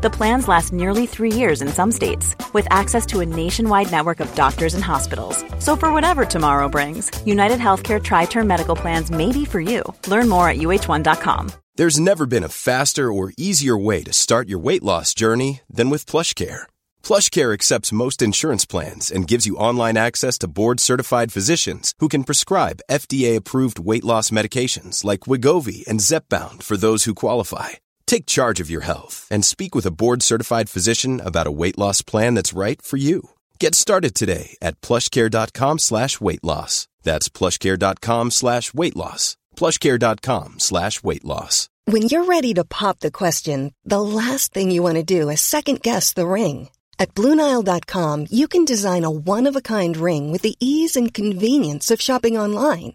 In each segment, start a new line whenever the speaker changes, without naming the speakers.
The plans last nearly three years in some states, with access to a nationwide network of doctors and hospitals. So, for whatever tomorrow brings, United Healthcare Tri Term Medical Plans may be for you. Learn more at uh1.com.
There's never been a faster or easier way to start your weight loss journey than with PlushCare. PlushCare accepts most insurance plans and gives you online access to board-certified physicians who can prescribe FDA-approved weight loss medications like Wigovi and Zepbound for those who qualify. Take charge of your health and speak with a board-certified physician about a weight loss plan that's right for you. Get started today at plushcare.com slash weight loss. That's plushcare.com slash weight loss. plushcare.com slash weight loss.
When you're ready to pop the question, the last thing you want to do is second guess the ring. At Bluenile.com, you can design a one of a kind ring with the ease and convenience of shopping online.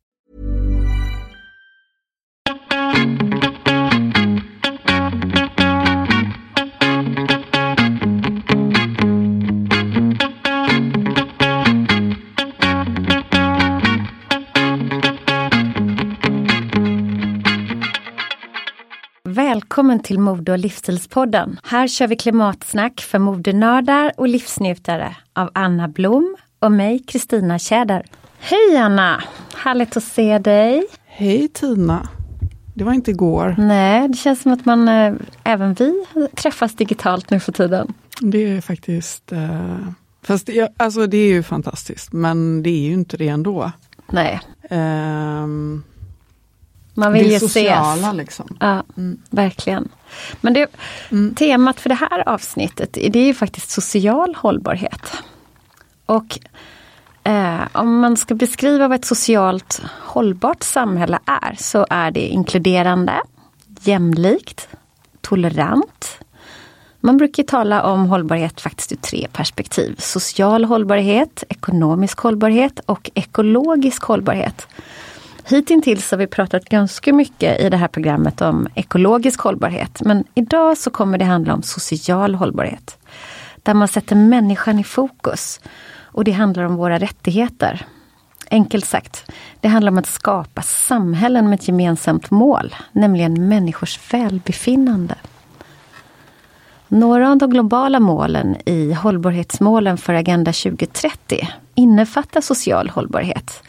Välkommen till Mode och livsstilspodden. Här kör vi klimatsnack för modenördar och livsnjutare av Anna Blom och mig, Kristina Tjäder. Hej Anna! Härligt att se dig.
Hej Tina! Det var inte igår.
Nej, det känns som att man, äh, även vi träffas digitalt nu för tiden.
Det är faktiskt... Äh, fast det, alltså det är ju fantastiskt, men det är ju inte det ändå.
Nej.
Ähm,
man vill
det
ju
sociala
ses.
liksom.
Ja,
Mm.
verkligen. Men det,
Mm.
temat för det här avsnittet, det är ju faktiskt social hållbarhet. Och eh, om man ska beskriva vad ett socialt hållbart samhälle är, så är det inkluderande, jämlikt, tolerant. Man brukar tala om hållbarhet faktiskt ur tre perspektiv. Social hållbarhet, ekonomisk hållbarhet och ekologisk hållbarhet. Hittills har vi pratat ganska mycket i det här programmet om ekologisk hållbarhet. Men idag så kommer det handla om social hållbarhet. Där man sätter människan i fokus. Och det handlar om våra rättigheter. Enkelt sagt, det handlar om att skapa samhällen med ett gemensamt mål, nämligen människors välbefinnande. Några av de globala målen i hållbarhetsmålen för Agenda 2030 innefattar social hållbarhet.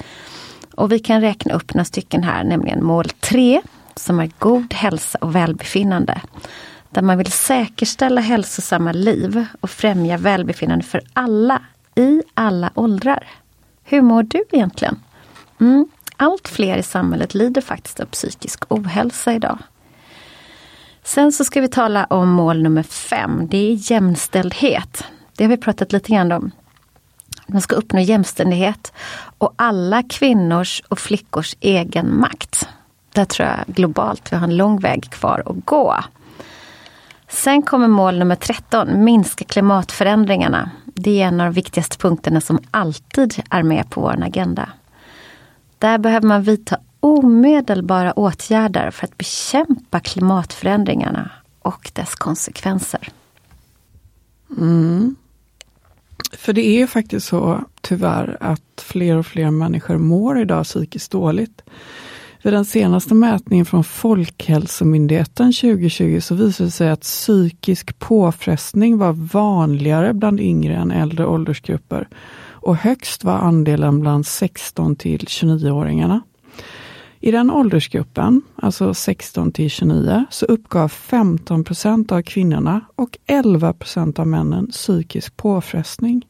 Och vi kan räkna upp några stycken här, nämligen mål 3 som är god hälsa och välbefinnande. Där man vill säkerställa hälsosamma liv och främja välbefinnande för alla i alla åldrar. Hur mår du egentligen? Mm. Allt fler i samhället lider faktiskt av psykisk ohälsa idag. Sen så ska vi tala om mål nummer fem. Det är jämställdhet. Det har vi pratat lite grann om. Man ska uppnå jämställdhet och alla kvinnors och flickors egen makt. Där tror jag globalt vi har en lång väg kvar att gå. Sen kommer mål nummer 13, minska klimatförändringarna. Det är en av de viktigaste punkterna som alltid är med på vår agenda. Där behöver man vidta omedelbara åtgärder för att bekämpa klimatförändringarna och dess konsekvenser.
Mm. För det är ju faktiskt så tyvärr att fler och fler människor mår idag psykiskt dåligt. Vid den senaste mätningen från Folkhälsomyndigheten 2020 så visade det sig att psykisk påfrestning var vanligare bland yngre än äldre åldersgrupper. Och högst var andelen bland 16 till 29-åringarna. I den åldersgruppen, alltså 16 till 29, så uppgav 15 procent av kvinnorna och 11 procent av männen psykisk påfrestning.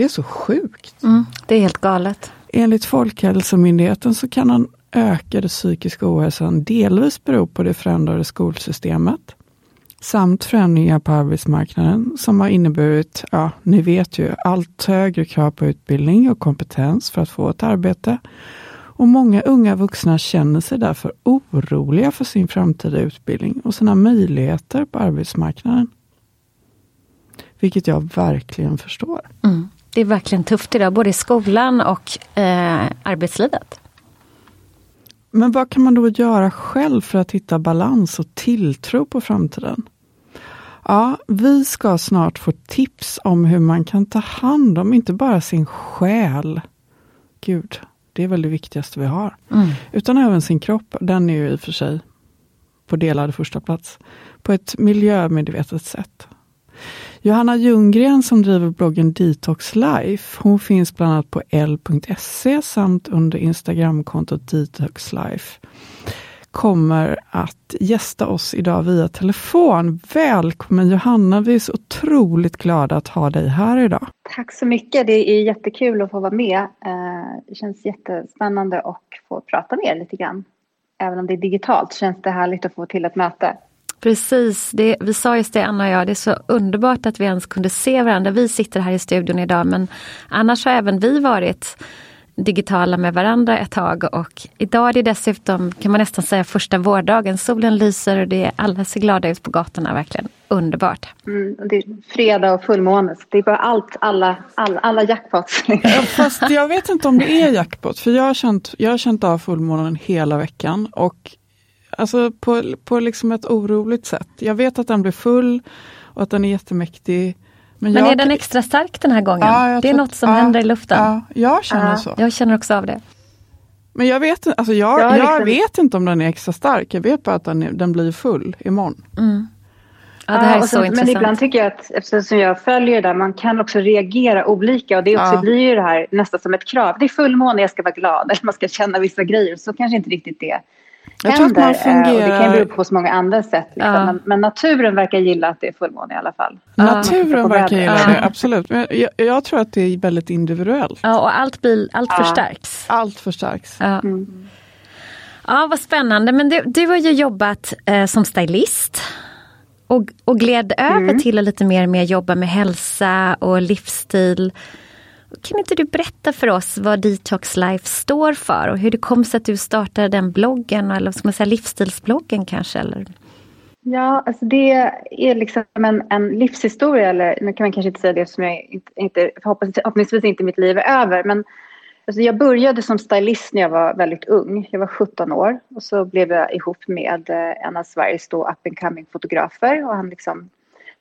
Det är så sjukt.
Mm, det är helt galet.
Enligt Folkhälsomyndigheten så kan den ökade psykiska ohälsan delvis bero på det förändrade skolsystemet. samt förändringar på arbetsmarknaden som har inneburit, ja, ni vet ju, allt högre krav på utbildning och kompetens för att få ett arbete. Och många unga vuxna känner sig därför oroliga för sin framtida utbildning och sina möjligheter på arbetsmarknaden. Vilket jag verkligen förstår.
Mm. Det är verkligen tufft idag, både i skolan och eh, arbetslivet.
Men vad kan man då göra själv för att hitta balans och tilltro på framtiden? Ja, vi ska snart få tips om hur man kan ta hand om inte bara sin själ. Gud, det är väl det viktigaste vi har. Mm. Utan även sin kropp. Den är ju i och för sig på delad första plats. På ett miljömedvetet sätt. Johanna Ljunggren som driver bloggen Detox Life, hon finns bland annat på l.se samt under Instagramkontot Detox Life kommer att gästa oss idag via telefon. Välkommen Johanna, vi är så otroligt glada att ha dig här idag.
Tack så mycket, det är jättekul att få vara med. Eh, det känns jättespännande att få prata med er lite grann. Även om det är digitalt känns det härligt att få till ett möte.
Precis, det, vi sa just det Anna och jag, det är så underbart att vi ens kunde se varandra. Vi sitter här i studion idag men annars har även vi varit digitala med varandra ett tag och idag är det dessutom, kan man nästan säga, första vårdagen. Solen lyser och det är, alla ser glada ut på gatorna, verkligen underbart.
Mm, det är fredag och fullmåne, det är bara allt, alla, alla, alla jackpots.
fast jag vet inte om det är jackpot, för jag har känt, jag har känt av fullmånen hela veckan och alltså på, på liksom ett oroligt sätt. Jag vet att den blir full och att den är jättemäktig.
Men, men jag, är den extra stark den här gången? Ja, det är något som ja, händer i luften?
Ja, jag känner så.
Jag känner också av det.
Men jag vet, alltså jag, jag, jag liksom... vet inte om den är extra stark. Jag vet bara att den, den blir full imorgon. Mm.
Ja, det här är så sen, intressant. Men ibland tycker jag att eftersom jag följer det där, man kan också reagera olika och det också ja. blir ju det här nästan som ett krav. Det är fullmåne, jag ska vara glad eller man ska känna vissa grejer. Så kanske inte riktigt det jag händer. Tror att man fungerar... Och det kan bero på så många andra sätt. Liksom. Ja. Men, men, naturen verkar gilla att det är fullmåne i alla fall.
Naturen verkar gilla det, absolut. Men jag, jag, tror att det är väldigt individuellt.
Ja, och allt, blir, allt förstärks.
Allt förstärks. Ja.
Mm. Ja, vad spännande. Men du, du har ju jobbat eh, som stylist och, och gled över mm. till att lite mer, mer jobba med hälsa och livsstil. Kan inte du berätta för oss vad Detox Life står för och hur det kom sig att du startade den bloggen eller ska man säga livsstilsbloggen kanske? Eller?
Ja, alltså det är liksom en, en livshistoria, eller nu kan man kanske inte säga det som jag inte, inte förhoppningsvis inte mitt liv är över, men alltså jag började som stylist när jag var väldigt ung. Jag var 17 år och så blev jag ihop med en av Sveriges då up and coming fotografer och han liksom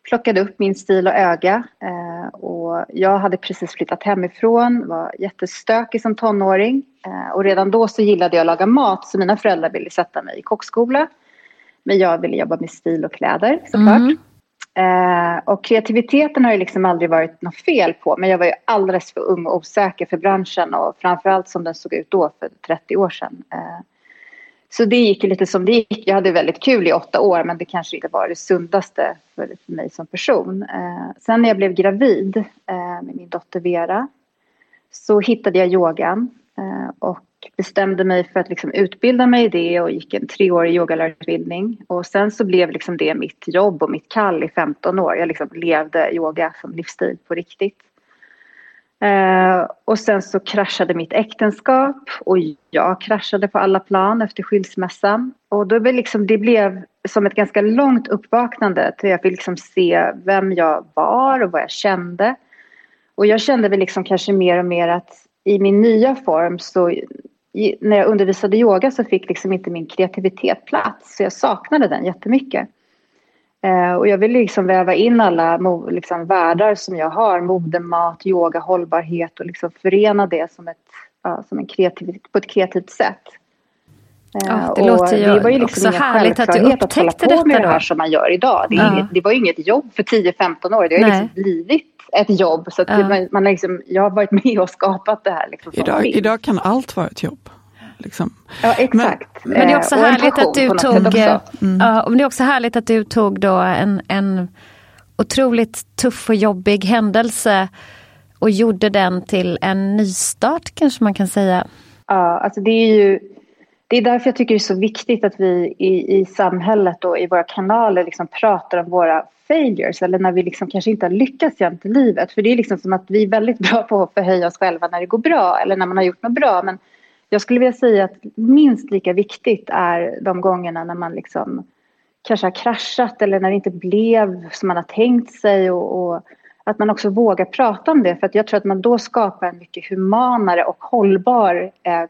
plockade upp min stil och öga. Eh, och jag hade precis flyttat hemifrån, var jättestökig som tonåring. Eh, och redan då så gillade jag att laga mat så mina föräldrar ville sätta mig i kockskola. Men jag ville jobba med stil och kläder såklart. Mm. Eh, och kreativiteten har ju liksom aldrig varit något fel på men jag var ju alldeles för ung och osäker för branschen och framförallt som den såg ut då för 30 år sedan. Eh, så det gick lite som det gick. Jag hade väldigt kul i åtta år men det kanske inte var det sundaste för, för mig som person. Eh, sen när jag blev gravid eh, med min dotter Vera så hittade jag yogan eh, och bestämde mig för att liksom utbilda mig i det och gick en treårig yogalärarutbildning. Och sen så blev liksom det mitt jobb och mitt kall i 15 år. Jag liksom levde yoga som livsstil på riktigt. Eh, och sen så kraschade mitt äktenskap och jag kraschade på alla plan efter skilsmässan. Och då blev liksom, det blev som ett ganska långt uppvaknande till jag fick liksom se vem jag var och vad jag kände. Och jag kände väl liksom kanske mer och mer att i min nya form så när jag undervisade yoga så fick liksom inte min kreativitet plats. Så jag saknade den jättemycket. Eh, och jag vill liksom väva in alla liksom, världar som jag har, mode, mat, yoga, hållbarhet och liksom förena det som ett, ja, som en kreativ, på ett kreativt sätt.
Eh, ja, det låter ju det var ju liksom också härligt att du upptäckte
att hålla på med då. det här som man gör idag. Det, ja. inget, det var ju inget jobb för 10-15 år, det har liksom blivit ett jobb. Så ja. man, man liksom, jag har varit med och skapat det här. Liksom,
idag, idag kan allt vara ett jobb. Liksom.
Ja exakt.
Men, men, det är också eh, härligt att du tog mm. ja, och det är också härligt att du tog då en, en otroligt tuff och jobbig händelse och gjorde den till en nystart kanske man kan säga.
Ja, alltså det är ju det är därför jag tycker det är så viktigt att vi i, i samhället och i våra kanaler liksom pratar om våra failures eller när vi liksom kanske inte har lyckats jämt i livet. För det är liksom som att vi är väldigt bra på att förhöja oss själva när det går bra eller när man har gjort något bra. Men jag skulle vilja säga att minst lika viktigt är de gångerna när man liksom kanske har kraschat eller när det inte blev som man har tänkt sig och, och att man också vågar prata om det. För att jag tror att man då skapar en mycket humanare och hållbar eh, eh,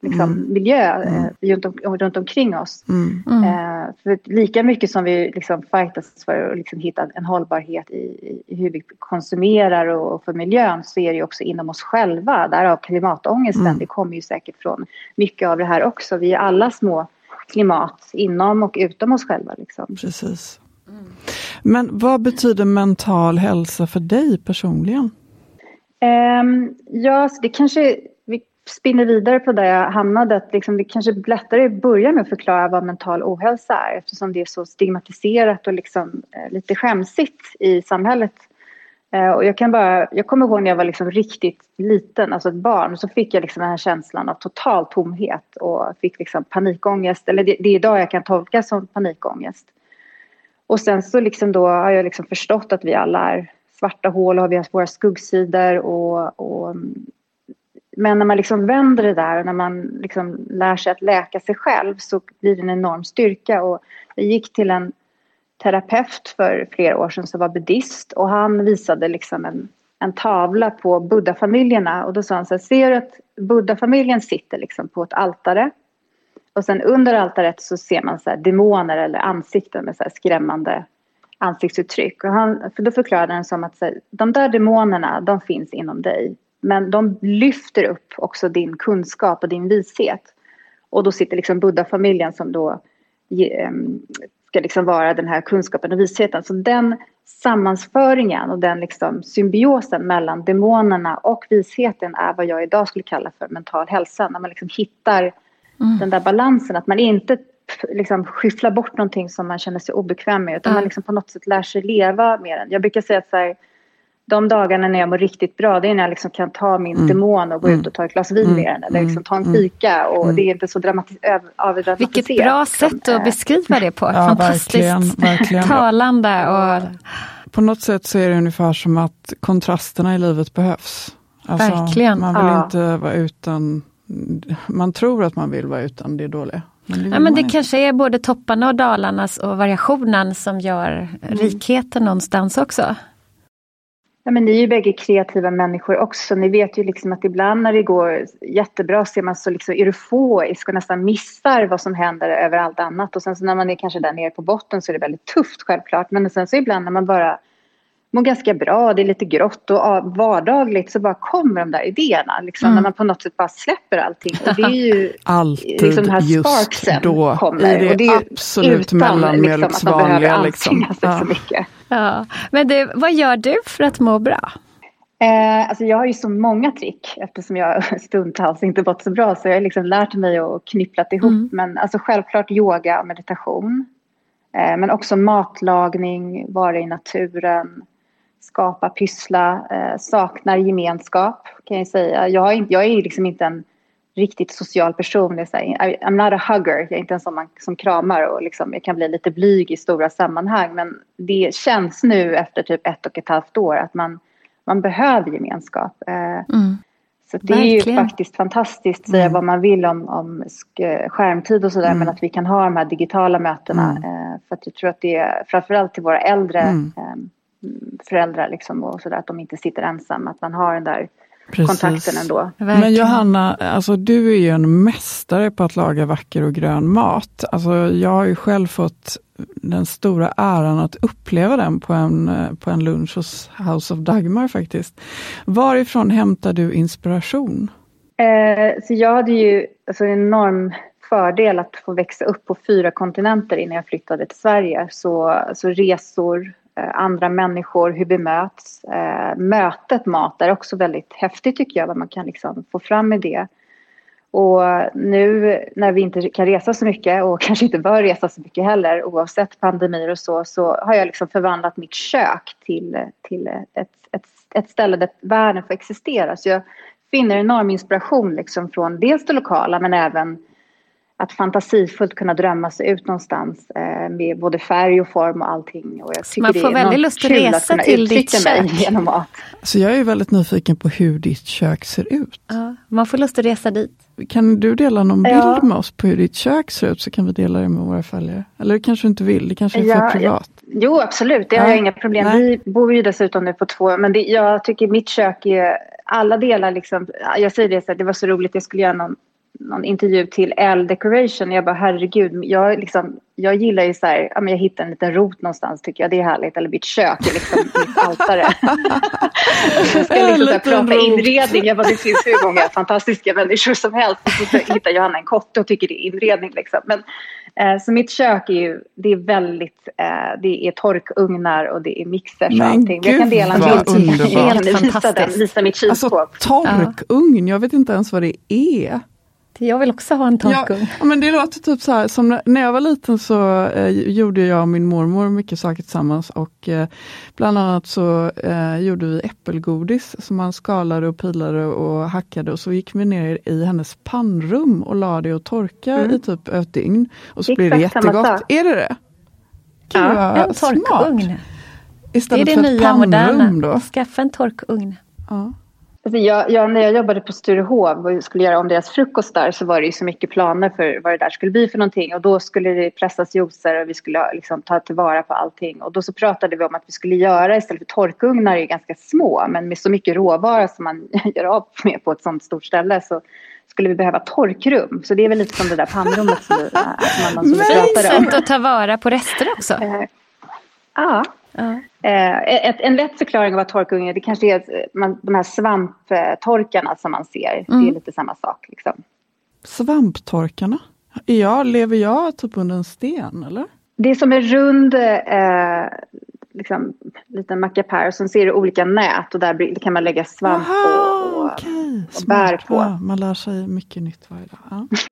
liksom, mm. miljö eh, mm. runt, om, runt omkring oss. Mm. mm. Eh, för lika mycket som vi liksom fightas för att liksom hitta en hållbarhet i, i hur vi konsumerar och, och, för miljön så är det ju också inom oss själva. Därav klimatångesten, mm. det kommer ju säkert från mycket av det här också. Vi är alla små klimat inom och utom oss själva. Liksom.
Precis. Mm. Men vad betyder mental hälsa för dig personligen?
Um, ja, det kanske spinner vidare på där jag hamnade, att liksom det kanske är lättare att börja med att förklara vad mental ohälsa är eftersom det är så stigmatiserat och liksom, eh, lite skämsigt i samhället. Eh, och jag, kan bara, jag kommer ihåg när jag var liksom riktigt liten, alltså ett barn, så fick jag liksom den här känslan av total tomhet och fick liksom panikångest, eller det, det är idag jag kan tolka som panikångest. Och sen så liksom då har jag liksom förstått att vi alla är svarta hål och vi har våra skuggsidor och, och mm, men när man liksom vänder det där och när man liksom lär sig att läka sig själv så blir det en enorm styrka. Och jag gick till en terapeut för flera år sedan som var buddhist och han visade liksom en, en tavla på buddhafamiljerna och då sa han så här, ser du att buddhafamiljen sitter liksom på ett altare och sen under altaret så ser man så här demoner eller ansikten med så skrämmande ansiktsuttryck. Och han, för då förklarade han som att här, de där demonerna, de finns inom dig. Men de lyfter upp också din kunskap och din vishet. Och då sitter liksom buddha-familjen som då ska liksom vara den här kunskapen och visheten. Så den sammansföringen och den liksom symbiosen mellan demonerna och visheten är vad jag idag skulle kalla för mental hälsa. När man liksom hittar mm. den där balansen, att man inte liksom skyfflar bort någonting som man känner sig obekväm med utan mm. man liksom på något sätt lär sig leva med den. Jag brukar säga att så här, de dagarna när jag mår riktigt bra, det är när jag liksom kan ta min mm. demon och gå ut mm. och ta ett glas vin med den. Eller mm. liksom ta en fika och mm. det är inte så dramatiserat.
Vilket bra liksom. sätt att beskriva det på. Ja, Fantastiskt verkligen, verkligen. talande. Och...
På något sätt så är det ungefär som att kontrasterna i livet behövs. Alltså,
verkligen.
Man vill ja. inte vara utan, man tror att man vill vara utan det dåliga.
Men det, ja, men det kanske är både topparna och dalarnas och variationen som gör mm. rikheten någonstans också.
Ja, men ni är ju bägge kreativa människor också. Ni vet ju liksom att ibland när det går jättebra så är man så liksom euforisk och nästan missar vad som händer över allt annat. Och sen så när man är kanske där nere på botten så är det väldigt tufft självklart. Men sen så ibland när man bara mår ganska bra, det är lite grått och vardagligt så bara kommer de där idéerna. Liksom, mm. När man på något sätt bara släpper allting. Och det är ju
Alltid liksom den här just då, kommer. i det, och det är absolut mellanmjölksvanliga. Liksom,
liksom. Ja. Så mycket.
Ja. Men du, vad gör du för att må bra?
Eh, alltså jag har ju så många trick eftersom jag stundtals inte gått så bra så jag har liksom lärt mig och knypplat ihop. Mm. Men alltså självklart yoga och meditation. Eh, men också matlagning, vara i naturen, skapa, pyssla, eh, saknar gemenskap kan jag säga. Jag är, jag är liksom inte en riktigt social person. Så här, I'm not a hugger, jag är inte en sån man, som kramar och liksom, jag kan bli lite blyg i stora sammanhang. Men det känns nu efter typ ett och ett halvt år att man, man behöver gemenskap. Eh, mm. Så det Verkligen. är ju faktiskt fantastiskt, säga mm. vad man vill om, om skärmtid och sådär, mm. men att vi kan ha de här digitala mötena. Mm. Eh, för att jag tror att det är framförallt till våra äldre mm. Föräldrar liksom och sådär, att de inte sitter ensamma, att man har den där Precis. kontakten ändå.
Men Johanna, alltså du är ju en mästare på att laga vacker och grön mat. Alltså jag har ju själv fått den stora äran att uppleva den på en, på en lunch hos House of Dagmar faktiskt. Varifrån hämtar du inspiration?
Eh, så jag hade ju alltså, en enorm fördel att få växa upp på fyra kontinenter innan jag flyttade till Sverige. Så, så resor, Eh, andra människor, hur vi möts. Eh, mötet mat är också väldigt häftigt tycker jag, vad man kan liksom få fram i det. Och nu när vi inte kan resa så mycket och kanske inte bör resa så mycket heller oavsett pandemier och så, så har jag liksom förvandlat mitt kök till, till ett, ett, ett ställe där världen får existera. Så jag finner enorm inspiration liksom från dels det lokala men även att fantasifullt kunna drömma sig ut någonstans eh, med både färg och form och allting. Och jag tycker
man får
det är
väldigt lust att resa att till ditt kök.
genom mat.
Så jag är väldigt nyfiken på hur ditt kök ser ut.
Ja, man får lust att resa dit.
Kan du dela någon bild
Ja.
med oss på hur ditt kök ser ut så kan vi dela det med våra följare? Eller det kanske du inte vill, det kanske är
Ja,
för privat.
Jo, absolut. Det har
Ja.
jag inga problem.
Nej.
Vi bor ju dessutom nu på två. Men det, jag tycker mitt kök är alla delar liksom. Jag säger det så här, det var så roligt. Jag skulle göra någon, någon intervju till L Decoration. Jag bara herregud. Jag, liksom, jag gillar ju så här. Ja, men jag hittar en liten rot någonstans tycker jag. Det är härligt. Eller mitt kök är liksom mitt altare. så ska jag liksom så här, prata
rot.
inredning. Jag bara, det finns hur många fantastiska människor som helst. Och så hittar Johanna en kotte och tycker det är inredning liksom. Men, Eh, Så mitt kök är ju, det är väldigt, eh, det är torkugnar och det är mixers och allting. jag kan
gud,
dela en bild jag kan visa, den, visa mitt
Alltså
kylskåp.
torkugn, jag vet inte ens vad det är.
Jag vill också ha en torkugn.
Ja, men det låter typ så här, som när- jag var liten så eh, gjorde jag och min mormor mycket saker tillsammans och eh, bland annat så eh, gjorde vi äppelgodis som man skalade och pilade och hackade och så gick vi ner i hennes pannrum och la det och torka i typ ett dygn. Och så blir det
Mm. Exakt samma
jättegott.
sak.
Är det det? Gud,
Ja,
En
smart.
torkugn. Det är
Istället
det
för ett
nya
pannrum
moderna.
då.
Skaffa en torkugn.
Ja.
Alltså jag, jag, när jag jobbade på Sturehov och skulle göra om deras frukostar så var det ju så mycket planer för vad det där skulle bli för någonting. Och då skulle det pressas juicer och vi skulle liksom ta tillvara på allting. Och då så pratade vi om att vi skulle göra istället för torkugnar är ganska små men med så mycket råvara som man gör av med på ett sånt stort ställe så skulle vi behöva torkrum. Så det är väl lite som det där pannrummet som, som, man, som vi pratade om.
Sätt att ta vara på rester också.
Eh, Ja.
Ja.
Eh, ett, en lätt förklaring av vad torkungen är, det kanske är att man, de här svamptorkarna som man ser. Det är lite samma sak. Liksom.
Svamptorkarna. Jag, lever jag typ under en sten eller?
Det är som en rund eh, liksom, liten mackapär och sen ser du olika nät och där kan man lägga svamp
Aha,
och, och,
okej.
och bär på.
Ja, man lär sig mycket nytt varje dag. Ja.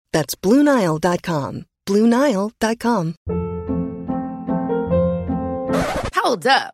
That's BlueNile.com. BlueNile.com.
Hold up.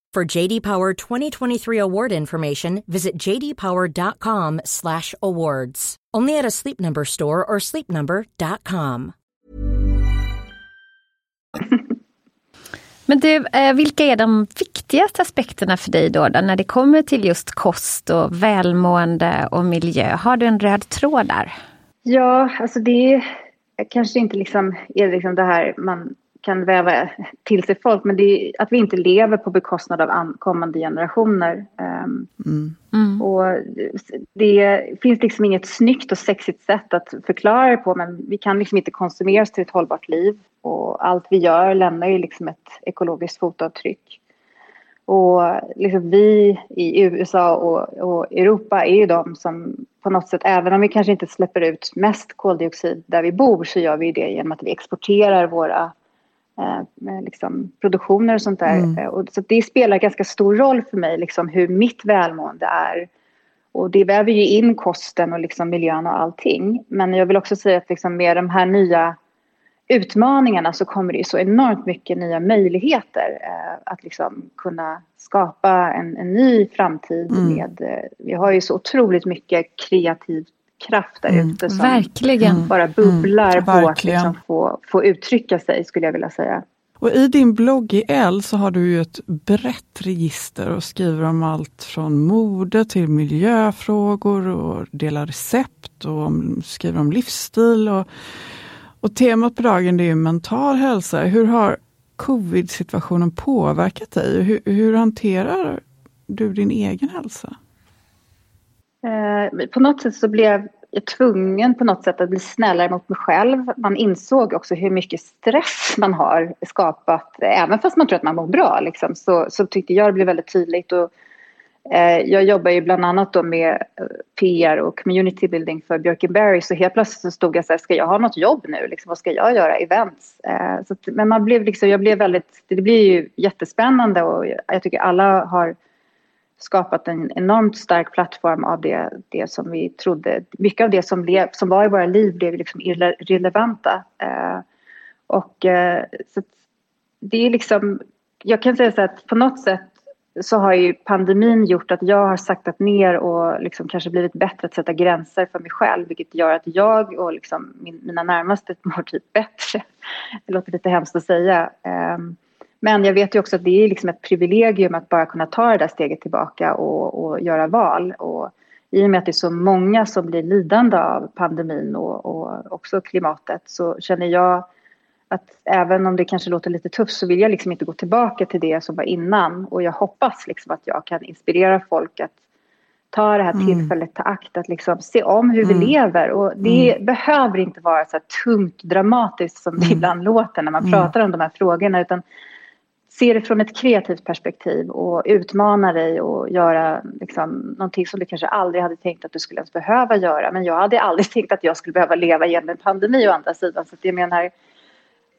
For JD Power 2023 award information, visit jdpower.com/awards. Only at a Sleep Number store or sleepnumber.com.
Men du, eh, vilka är de viktigaste aspekterna för dig då, då, när det kommer till just kost och välmående och miljö? Har du en röd tråd där?
Ja, alltså det är, kanske inte liksom, är liksom det här man kan väva till sig folk, men det är att vi inte lever på bekostnad av kommande generationer. Um, mm. Mm. Och det finns liksom inget snyggt och sexigt sätt att förklara det på, men vi kan liksom inte konsumera oss till ett hållbart liv. Och allt vi gör lämnar ju liksom ett ekologiskt fotavtryck. Och liksom vi i USA och, och, Europa är ju de som på något sätt, även om vi kanske inte släpper ut mest koldioxid där vi bor, så gör vi det genom att vi exporterar våra liksom produktioner och sånt där. Mm. Eh, och, så det spelar ganska stor roll för mig, liksom, hur mitt välmående är. Och det väver ju in kosten och liksom miljön och allting. Men jag vill också säga att liksom med de här nya utmaningarna så kommer det ju så enormt mycket nya möjligheter eh, att liksom kunna skapa en, en ny framtid mm. med, eh, vi har ju så otroligt mycket kreativ kraft där mm. ute som
Verkligen.
bara bubblar mm. på att liksom få, få uttrycka sig skulle jag vilja säga.
Och i din blogg i L så har du ju ett brett register och skriver om allt från mode till miljöfrågor och delar recept och om, skriver om livsstil. Och, och temat på dagen det är mental hälsa. Hur har covid-situationen påverkat dig? Hur, hur hanterar du din egen hälsa?
Eh, på något sätt så blev jag tvungen på något sätt att bli snällare mot mig själv. Man insåg också hur mycket stress man har skapat. Även fast man tror att man mår bra liksom, så, så tyckte jag det blev väldigt tydligt. Och, eh, jag jobbar ju bland annat då med eh, PR och community building för Björkenberry så helt plötsligt så stod jag så här, ska jag ha något jobb nu? Liksom, vad ska jag göra? Events? Eh, så att, men man blev liksom, jag blev väldigt, det blir ju jättespännande och jag tycker alla har skapat en enormt stark plattform av det, det som vi trodde. Mycket av det som, blev, som var i våra liv blev liksom irrelevanta. Eh, och eh, så det är liksom, jag kan säga så att på något sätt så har ju pandemin gjort att jag har saktat ner och liksom kanske blivit bättre att sätta gränser för mig själv vilket gör att jag och liksom min, mina närmaste mår typ bättre. Det låter lite hemskt att säga. Eh, men jag vet ju också att det är liksom ett privilegium att bara kunna ta det där steget tillbaka och, och göra val. Och I och med att det är så många som blir lidande av pandemin och, och också klimatet så känner jag att även om det kanske låter lite tufft så vill jag liksom inte gå tillbaka till det som var innan. Och jag hoppas liksom att jag kan inspirera folk att ta det här mm. tillfället till akt att liksom se om hur mm. vi lever. Och det mm. behöver inte vara så här tungt dramatiskt som det mm. ibland låter när man mm. pratar om de här frågorna. Utan se det från ett kreativt perspektiv och utmana dig och göra liksom, någonting som du kanske aldrig hade tänkt att du skulle ens behöva göra. Men jag hade aldrig tänkt att jag skulle behöva leva igenom en pandemi å andra sidan. Så jag menar,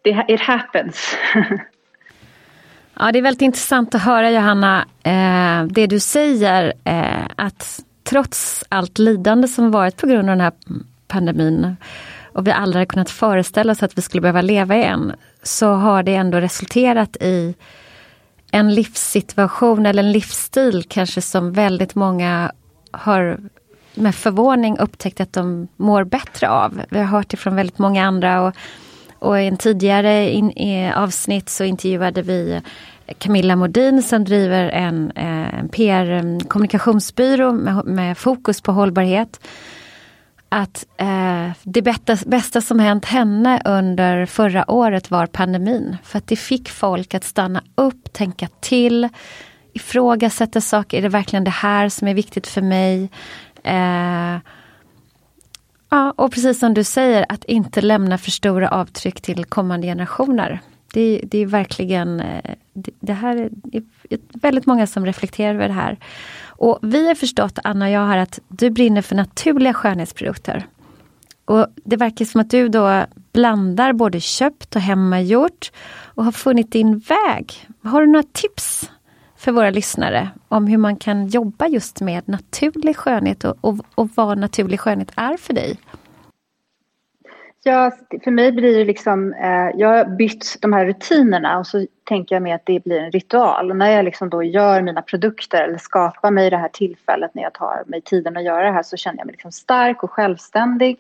det, it happens.
ja, det är väldigt intressant att höra Johanna, eh, det du säger eh, att trots allt lidande som varit på grund av den här pandemin och vi aldrig hade kunnat föreställa oss att vi skulle behöva leva igen, så har det ändå resulterat i en livssituation eller en livsstil kanske som väldigt många har med förvåning upptäckt att de mår bättre av. Vi har hört det från väldigt många andra och, och i en tidigare in, i avsnitt så intervjuade vi Camilla Modin som driver en, eh, en PR-kommunikationsbyrå mm, med, med fokus på hållbarhet att eh, det bästa, bästa som hänt henne under förra året var pandemin. För att det fick folk att stanna upp, tänka till, ifrågasätta saker. Är det verkligen det här som är viktigt för mig? Eh, ja, och precis som du säger, att inte lämna för stora avtryck till kommande generationer. Det, det är verkligen, eh, det, det här är, är väldigt många som reflekterar över det här. Och vi har förstått, Anna och jag, här att du brinner för naturliga skönhetsprodukter. Och det verkar som att du då blandar både köpt och hemmagjort och har funnit din väg. Har du några tips för våra lyssnare om hur man kan jobba just med naturlig skönhet och, och, och vad naturlig skönhet är för dig?
Ja, för mig blir det liksom, eh, jag har bytt de här rutinerna och så tänker jag mig att det blir en ritual. Och när jag liksom då gör mina produkter eller skapar mig det här tillfället när jag tar mig tiden att göra det här så känner jag mig liksom stark och självständig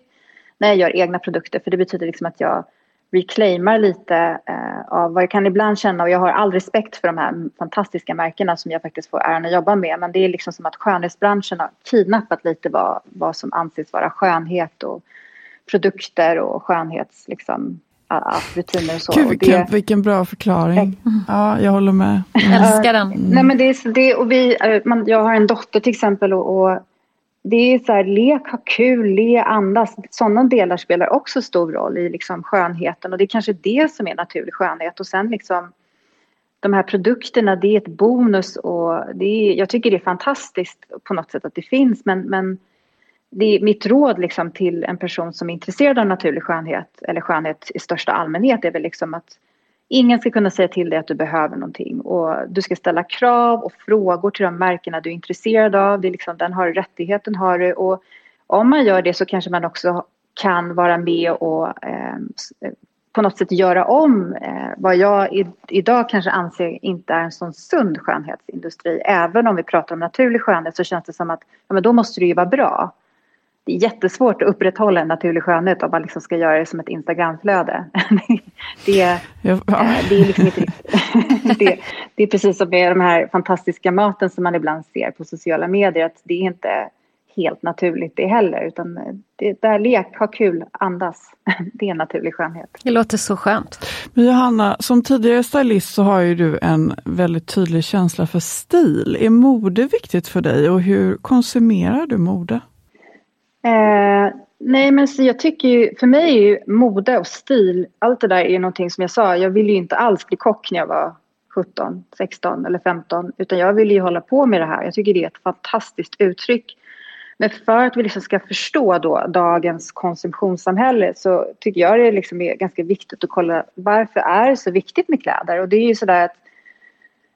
när jag gör egna produkter. För det betyder liksom att jag reclaimar lite eh, av vad jag kan ibland känna och jag har all respekt för de här fantastiska märkena som jag faktiskt får äran att jobba med. Men det är liksom som att skönhetsbranschen har kidnappat lite vad, vad som anses vara skönhet och produkter och skönhets liksom, rutiner och så.
Gud,
vilken,
det, vilken bra förklaring. Ja, jag håller med.
Mm. Älskar den. Mm.
Nej, men det är, det, och vi, eh, man, jag har en dotter till exempel och, och det är så här, lek, ha kul, le, andas. Sådana delar spelar också stor roll i liksom skönheten och det är kanske det som är naturlig skönhet och sen liksom de här produkterna, det är ett bonus och det är, jag tycker det är fantastiskt på något sätt att det finns men, men det är mitt råd liksom till en person som är intresserad av naturlig skönhet eller skönhet i största allmänhet är väl liksom att ingen ska kunna säga till dig att du behöver någonting och du ska ställa krav och frågor till de märkena du är intresserad av. Det är liksom, den har rättigheten har du och om man gör det så kanske man också kan vara med och eh, eh på något sätt göra om eh, vad jag i, idag kanske anser inte är en sån sund skönhetsindustri. Även om vi pratar om naturlig skönhet så känns det som att ja, men då måste det ju vara bra det är jättesvårt att upprätthålla en naturlig skönhet om man liksom ska göra det som ett Instagramflöde. det, ja. Eh, det, är liksom inte, det, det, är precis som med de här fantastiska maten som man ibland ser på sociala medier. Att det är inte helt naturligt det heller. Utan det, där lek, ha kul, andas. Det är naturlig skönhet.
Det låter så skönt.
Men Johanna, som tidigare stylist så har ju du en väldigt tydlig känsla för stil. Är mode viktigt för dig och hur konsumerar du mode?
Eh, nej men så jag tycker ju, för mig är ju mode och stil, allt det där är någonting som jag sa, jag ville ju inte alls bli kock när jag var 17, 16 eller 15 utan jag ville ju hålla på med det här. Jag tycker det är ett fantastiskt uttryck. Men för att vi liksom ska förstå då dagens konsumtionssamhälle så tycker jag det liksom är ganska viktigt att kolla varför är det så viktigt med kläder? Och det är ju sådär att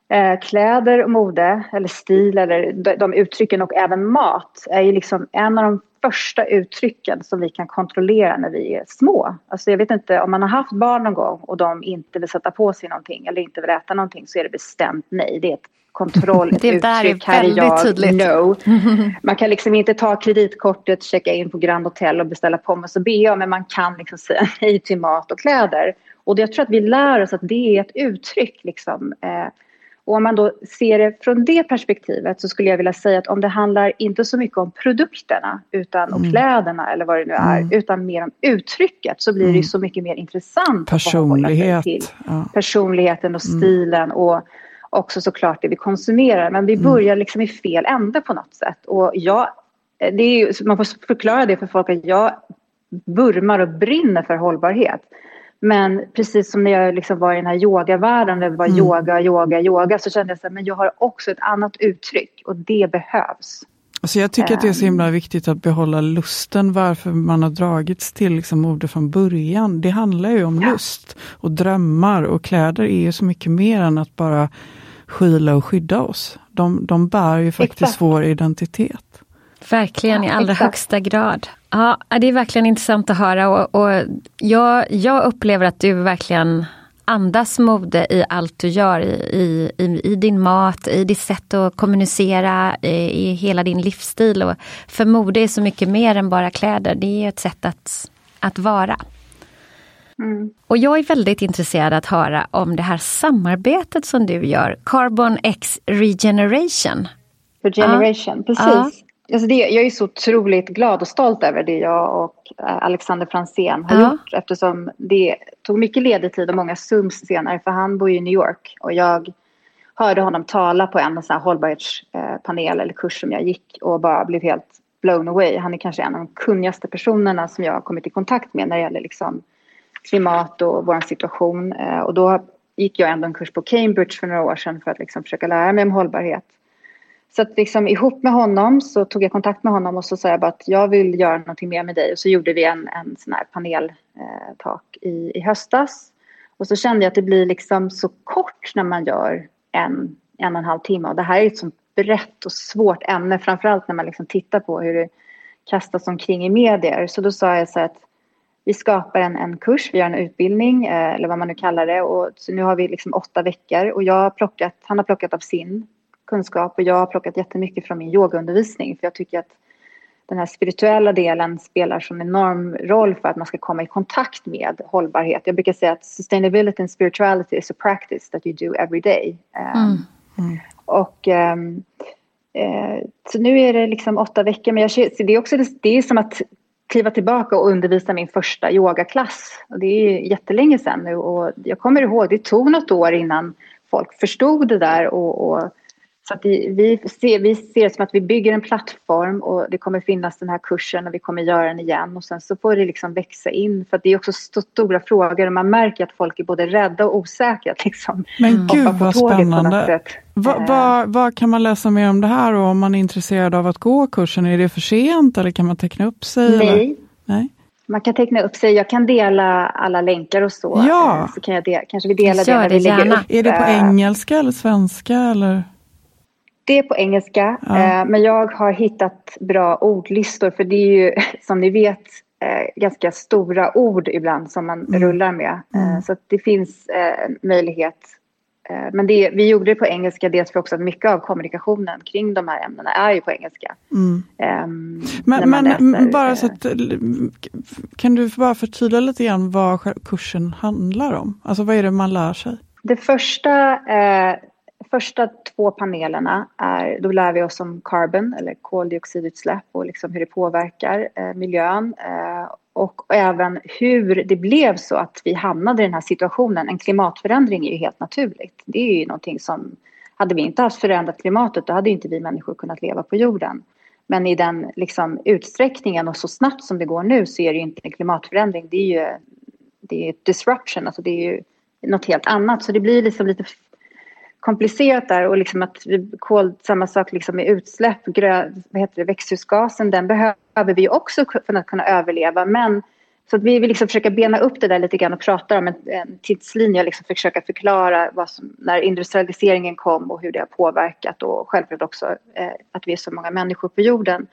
eh, kläder och mode eller stil eller de, de uttrycken och även mat är ju liksom en av de första uttrycken som vi kan kontrollera när vi är små. Alltså jag vet inte, om man har haft barn någon gång och de inte vill sätta på sig någonting eller inte vill äta någonting så är det bestämt nej. Det är ett kontroll, ett
det
uttryck,
där är jag, tydligt.
no. Man kan liksom inte ta kreditkortet, checka in på Grand Hotel och beställa pommes och bea men man kan liksom säga nej till mat och kläder. Och jag tror att vi lär oss att det är ett uttryck liksom. Eh, och om man då ser det från det perspektivet så skulle jag vilja säga att om det handlar inte så mycket om produkterna utan om mm. kläderna eller vad det nu är mm. utan mer om uttrycket så blir det mm. så mycket mer intressant.
Personlighet. Till
ja. Personligheten och mm. stilen och också såklart det vi konsumerar. Men vi mm. börjar liksom i fel ände på något sätt. Och jag, det är ju, man får förklara det för folk att jag vurmar och brinner för hållbarhet. Men precis som när jag liksom var i den här yogavärlden, det var mm. yoga, yoga, yoga, så kände jag så här, men jag har också ett annat uttryck och det behövs.
Alltså jag tycker att det är så himla ehm. viktigt att behålla lusten varför man har dragits till liksom mode från början. Det handlar ju om ja. lust och drömmar och kläder är ju så mycket mer än att bara skyla och skydda oss. De, de bär ju faktiskt Exakt. vår identitet.
Verkligen i allra Exakt. högsta grad. Ja, det är verkligen intressant att höra och, och jag, jag upplever att du verkligen andas mode i allt du gör, i, i, i din mat, i ditt sätt att kommunicera, i, i hela din livsstil. Och för mode är så mycket mer än bara kläder, det är ett sätt att, att vara. Mm. Och jag är väldigt intresserad att höra om det här samarbetet som du gör, Carbon X Regeneration.
Regeneration, ja. precis. Alltså det, jag är så otroligt glad och stolt över det jag och eh, Alexander Fransén har ja. gjort eftersom det tog mycket ledig tid och många Zooms senare för han bor i New York och jag hörde honom tala på en sån hållbarhetspanel eller kurs som jag gick och bara blev helt blown away. Han är kanske en av de kunnigaste personerna som jag har kommit i kontakt med när det gäller liksom klimat och vår situation. Eh, och då gick jag ändå en kurs på Cambridge för några år sedan för att liksom försöka lära mig om hållbarhet. Så att liksom ihop med honom så tog jag kontakt med honom och så sa jag bara att jag vill göra någonting mer med dig. Och så gjorde vi en, en sån här paneltak eh, i, i höstas. Och så kände jag att det blir liksom så kort när man gör en, en och en halv timme. Och det här är ett sånt brett och svårt ämne, framförallt när man liksom tittar på hur det kastas omkring i medier. Så då sa jag så att vi skapar en, en kurs, vi gör en utbildning eh, eller vad man nu kallar det. Och så nu har vi liksom åtta veckor och jag har plockat, han har plockat av sin kunskap och jag har plockat jättemycket från min yogaundervisning. För jag tycker att den här spirituella delen spelar som enorm roll för att man ska komma i kontakt med hållbarhet. Jag brukar säga att sustainability and spirituality is a practice that you do every day. Mm. Mm. Och um, uh, så nu är det liksom åtta veckor, men jag, det är också det är som att kliva tillbaka och undervisa min första yogaklass. Och det är jättelänge sedan nu och jag kommer ihåg, det tog något år innan folk förstod det där och, och så att vi, vi, ser, vi ser det som att vi bygger en plattform och det kommer finnas den här kursen och vi kommer göra den igen och sen så får det liksom växa in för att det är också st stora frågor och man märker att folk är både rädda och osäkra att liksom
Men gud vad spännande! Va, va, vad kan man läsa mer om det här och om man är intresserad av att gå kursen? Är det för sent eller kan man teckna upp sig?
Nej.
Eller?
Nej. Man kan teckna upp sig. Jag kan dela alla länkar och så.
Ja.
Så kan jag de kanske vi delar det
när vi lägger upp.
Är det på engelska eller svenska? Eller?
Det är på engelska, ja. Eh, men jag har hittat bra ordlistor för det är ju som ni vet eh, ganska stora ord ibland som man mm. rullar med. Eh, mm. Så det finns möjlighet. Men det, vi gjorde det på engelska dels för också att mycket av kommunikationen kring de här ämnena är ju på engelska. Mm.
Um, men, men läser, bara så att, kan du bara förtydliga lite grann vad kursen handlar om? Alltså vad är det man lär sig?
Det första eh, första två panelerna är, då lär vi oss om carbon eller koldioxidutsläpp och liksom hur det påverkar eh, miljön eh, och även hur det blev så att vi hamnade i den här situationen. En klimatförändring är ju helt naturligt. Det är ju någonting som, hade vi inte haft förändrat klimatet då hade inte vi människor kunnat leva på jorden. Men i den liksom, utsträckningen och så snabbt som det går nu så är det ju inte en klimatförändring, det är ju det är disruption, alltså det är ju något helt annat. Så det blir liksom lite komplicerat där och liksom att kol, samma sak liksom med utsläpp, grö, vad heter det, växthusgasen, den behöver vi också för att kunna överleva. Men så att vi vill liksom försöka bena upp det där lite grann och prata om en, en tidslinje och liksom försöka förklara vad som, när industrialiseringen kom och hur det har påverkat och självklart också eh, att vi är så många människor på jorden.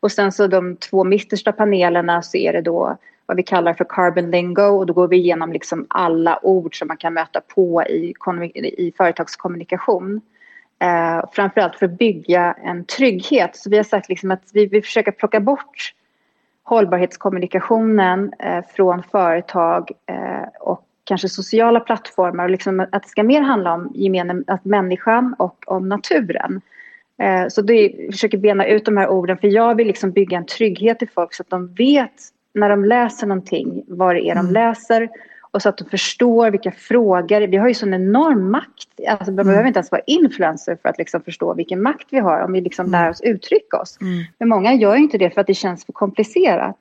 Och sen så de två mittersta panelerna så är det då vad vi kallar för carbon lingo och då går vi igenom liksom alla ord som man kan möta på i, i företagskommunikation. Eh, framförallt för att bygga en trygghet. Så vi har sagt liksom att vi vill försöka plocka bort hållbarhetskommunikationen eh, från företag eh, och kanske sociala plattformar och liksom att det ska mer handla om gemene, att människan och om naturen. Eh, så vi försöker bena ut de här orden för jag vill liksom bygga en trygghet i folk så att de vet när de läser någonting, vad det är de mm. läser och så att de förstår vilka frågor. Vi har ju sån enorm makt. Alltså, man mm. behöver inte ens vara influencer för att liksom förstå vilken makt vi har om vi liksom mm. lär oss uttrycka oss. Mm. Men många gör inte det för att det känns för komplicerat.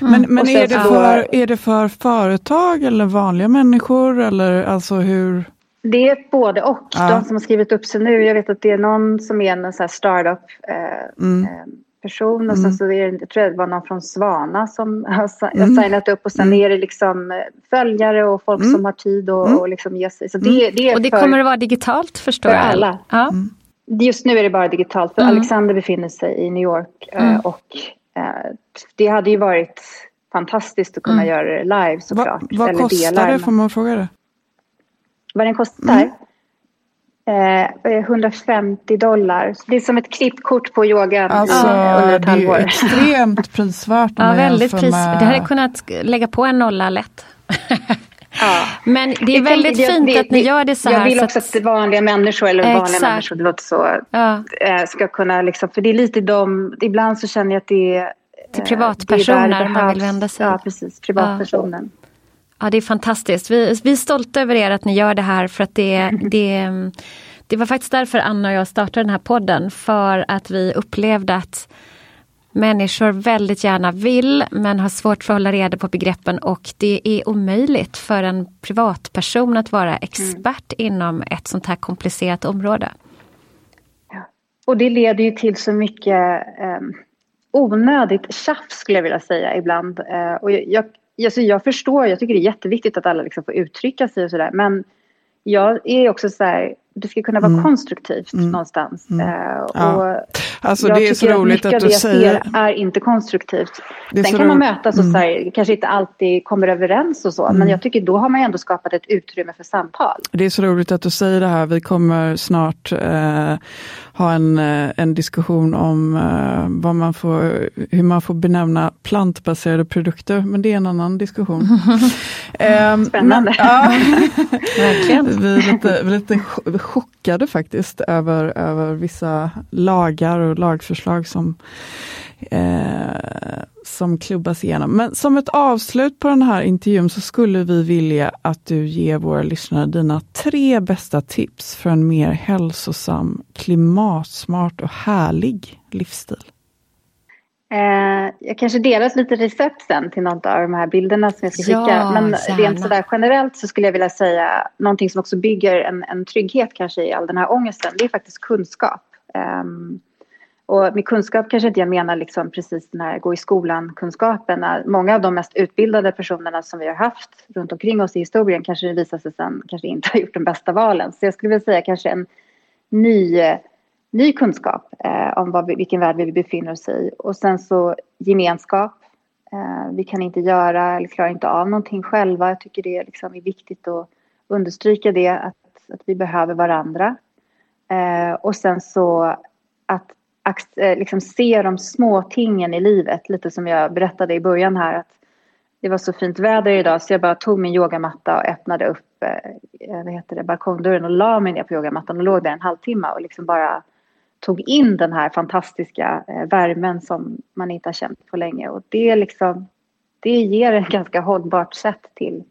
Men, men är, det för, är det för företag eller vanliga människor eller alltså hur?
Det är både och. Ja. De som har skrivit upp sig nu, jag vet att det är någon som är en så startup eh, mm. eh, person och sen mm. så är det, jag tror det var någon från Svana som har mm. signat upp och sen mm. är det liksom eh, följare och folk mm. som har tid och, och liksom ge sig. Så det, det
och det för, kommer att vara digitalt förstår
för jag? alla. Ja. Just nu är det bara digitalt för Alexander befinner sig i New York eh, och eh, det hade ju varit fantastiskt att kunna göra det live såklart. Va,
vad kostar det, får man fråga det?
Vad den kostar? Eh, 150 dollar. Det är som ett klippkort på yogan
alltså, under ett halvår. Det är extremt prisvärt.
ja, väldigt pris. Med... Det hade kunnat lägga på en nolla lätt. Ja. Men det är väldigt jag, fint jag, att ni gör det så
här.
Jag
vill också att, att vanliga människor, eller exakt. vanliga människor, det låter så, ja. Eh, ska kunna liksom, för det är lite de, ibland så känner jag att det är
till privatpersoner man vill vända sig.
Ja, precis. Privatpersonen.
Ja. Ja, det är fantastiskt. Vi, vi är stolta över er att ni gör det här för att det, det, det var faktiskt därför Anna och jag startade den här podden. För att vi upplevde att människor väldigt gärna vill men har svårt för att hålla reda på begreppen och det är omöjligt för en privatperson att vara expert mm. inom ett sånt här komplicerat område.
och det leder ju till så mycket eh, onödigt tjafs skulle jag vilja säga ibland. Eh, och jag, alltså jag förstår, jag tycker det är jätteviktigt att alla liksom får uttrycka sig och sådär. Men jag är också så här, det ska kunna vara mm. konstruktivt mm. någonstans. Mm. Uh,
ja. Alltså det är så roligt att, att du säger.
Det är inte konstruktivt. Sen kan man mötas och så här, mm. kanske inte alltid kommer överens och så. Men mm. jag tycker då har man ändå skapat ett utrymme för samtal.
Det är så roligt att du säger det här. Vi kommer snart eh, ha en, eh, en diskussion om vad man får, hur man får benämna plantbaserade produkter. Men det är en annan diskussion.
Ehm, Spännande. Men, ja,
Verkligen. Vi är lite, lite chockade faktiskt över, över vissa lagar och lagförslag som eh, som klubbas igenom. Men som ett avslut på den här intervjun så skulle vi vilja att du ger våra lyssnare dina tre bästa tips för en mer hälsosam, klimatsmart och härlig livsstil.
Eh, jag kanske delar lite recept sen till något av de här bilderna som jag ska skicka. Ja, Men gärna. rent sådär generellt så skulle jag vilja säga någonting som också bygger en, en trygghet kanske i all den här ångesten. Det är faktiskt kunskap. Um, och med kunskap kanske inte jag menar liksom precis den här gå i skolan-kunskapen. Många av de mest utbildade personerna som vi har haft runt omkring oss i historien kanske det visar sig sen kanske inte har gjort de bästa valen. Så jag skulle vilja säga kanske en ny, ny kunskap eh, om vad, vilken värld vi befinner oss i. Och sen så gemenskap. Eh, vi kan inte göra eller klarar inte av någonting själva. Jag tycker det liksom är viktigt att understryka det, att, att vi behöver varandra. Eh, och sen så att Eh, liksom se de små tingen i livet. Lite som jag berättade i början här. att Det var så fint väder idag så jag bara tog min yogamatta och öppnade upp eh, vad heter det, balkongdörren och la mig ner på yogamattan och låg där en halvtimme och liksom bara tog in den här fantastiska eh, värmen som man inte har känt på länge. Och det, liksom, det ger ett ganska hållbart sätt till,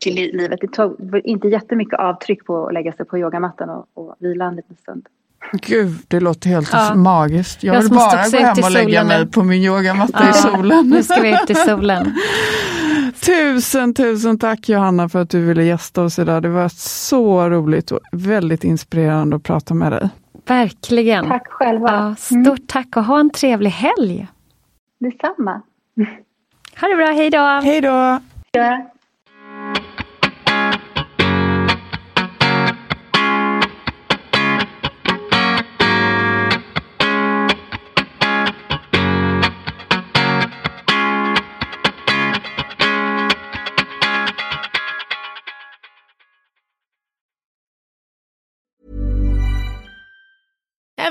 till livet. Det tog inte jättemycket avtryck på att lägga sig på yogamattan och, och vila en liten stund.
Gud, det låter helt ja. magiskt. Jag, jag vill bara gå hem och lägga mig på min yogamatta ja. i solen.
Nu ska vi ut i solen.
tusen, tusen tack Johanna för att du ville gästa oss idag. Det var så roligt och väldigt inspirerande att prata med dig.
Verkligen.
Tack själva. Ja,
stort mm. tack och ha en trevlig helg.
Detsamma.
Ha det bra, hej då.
Hej då.
Ja.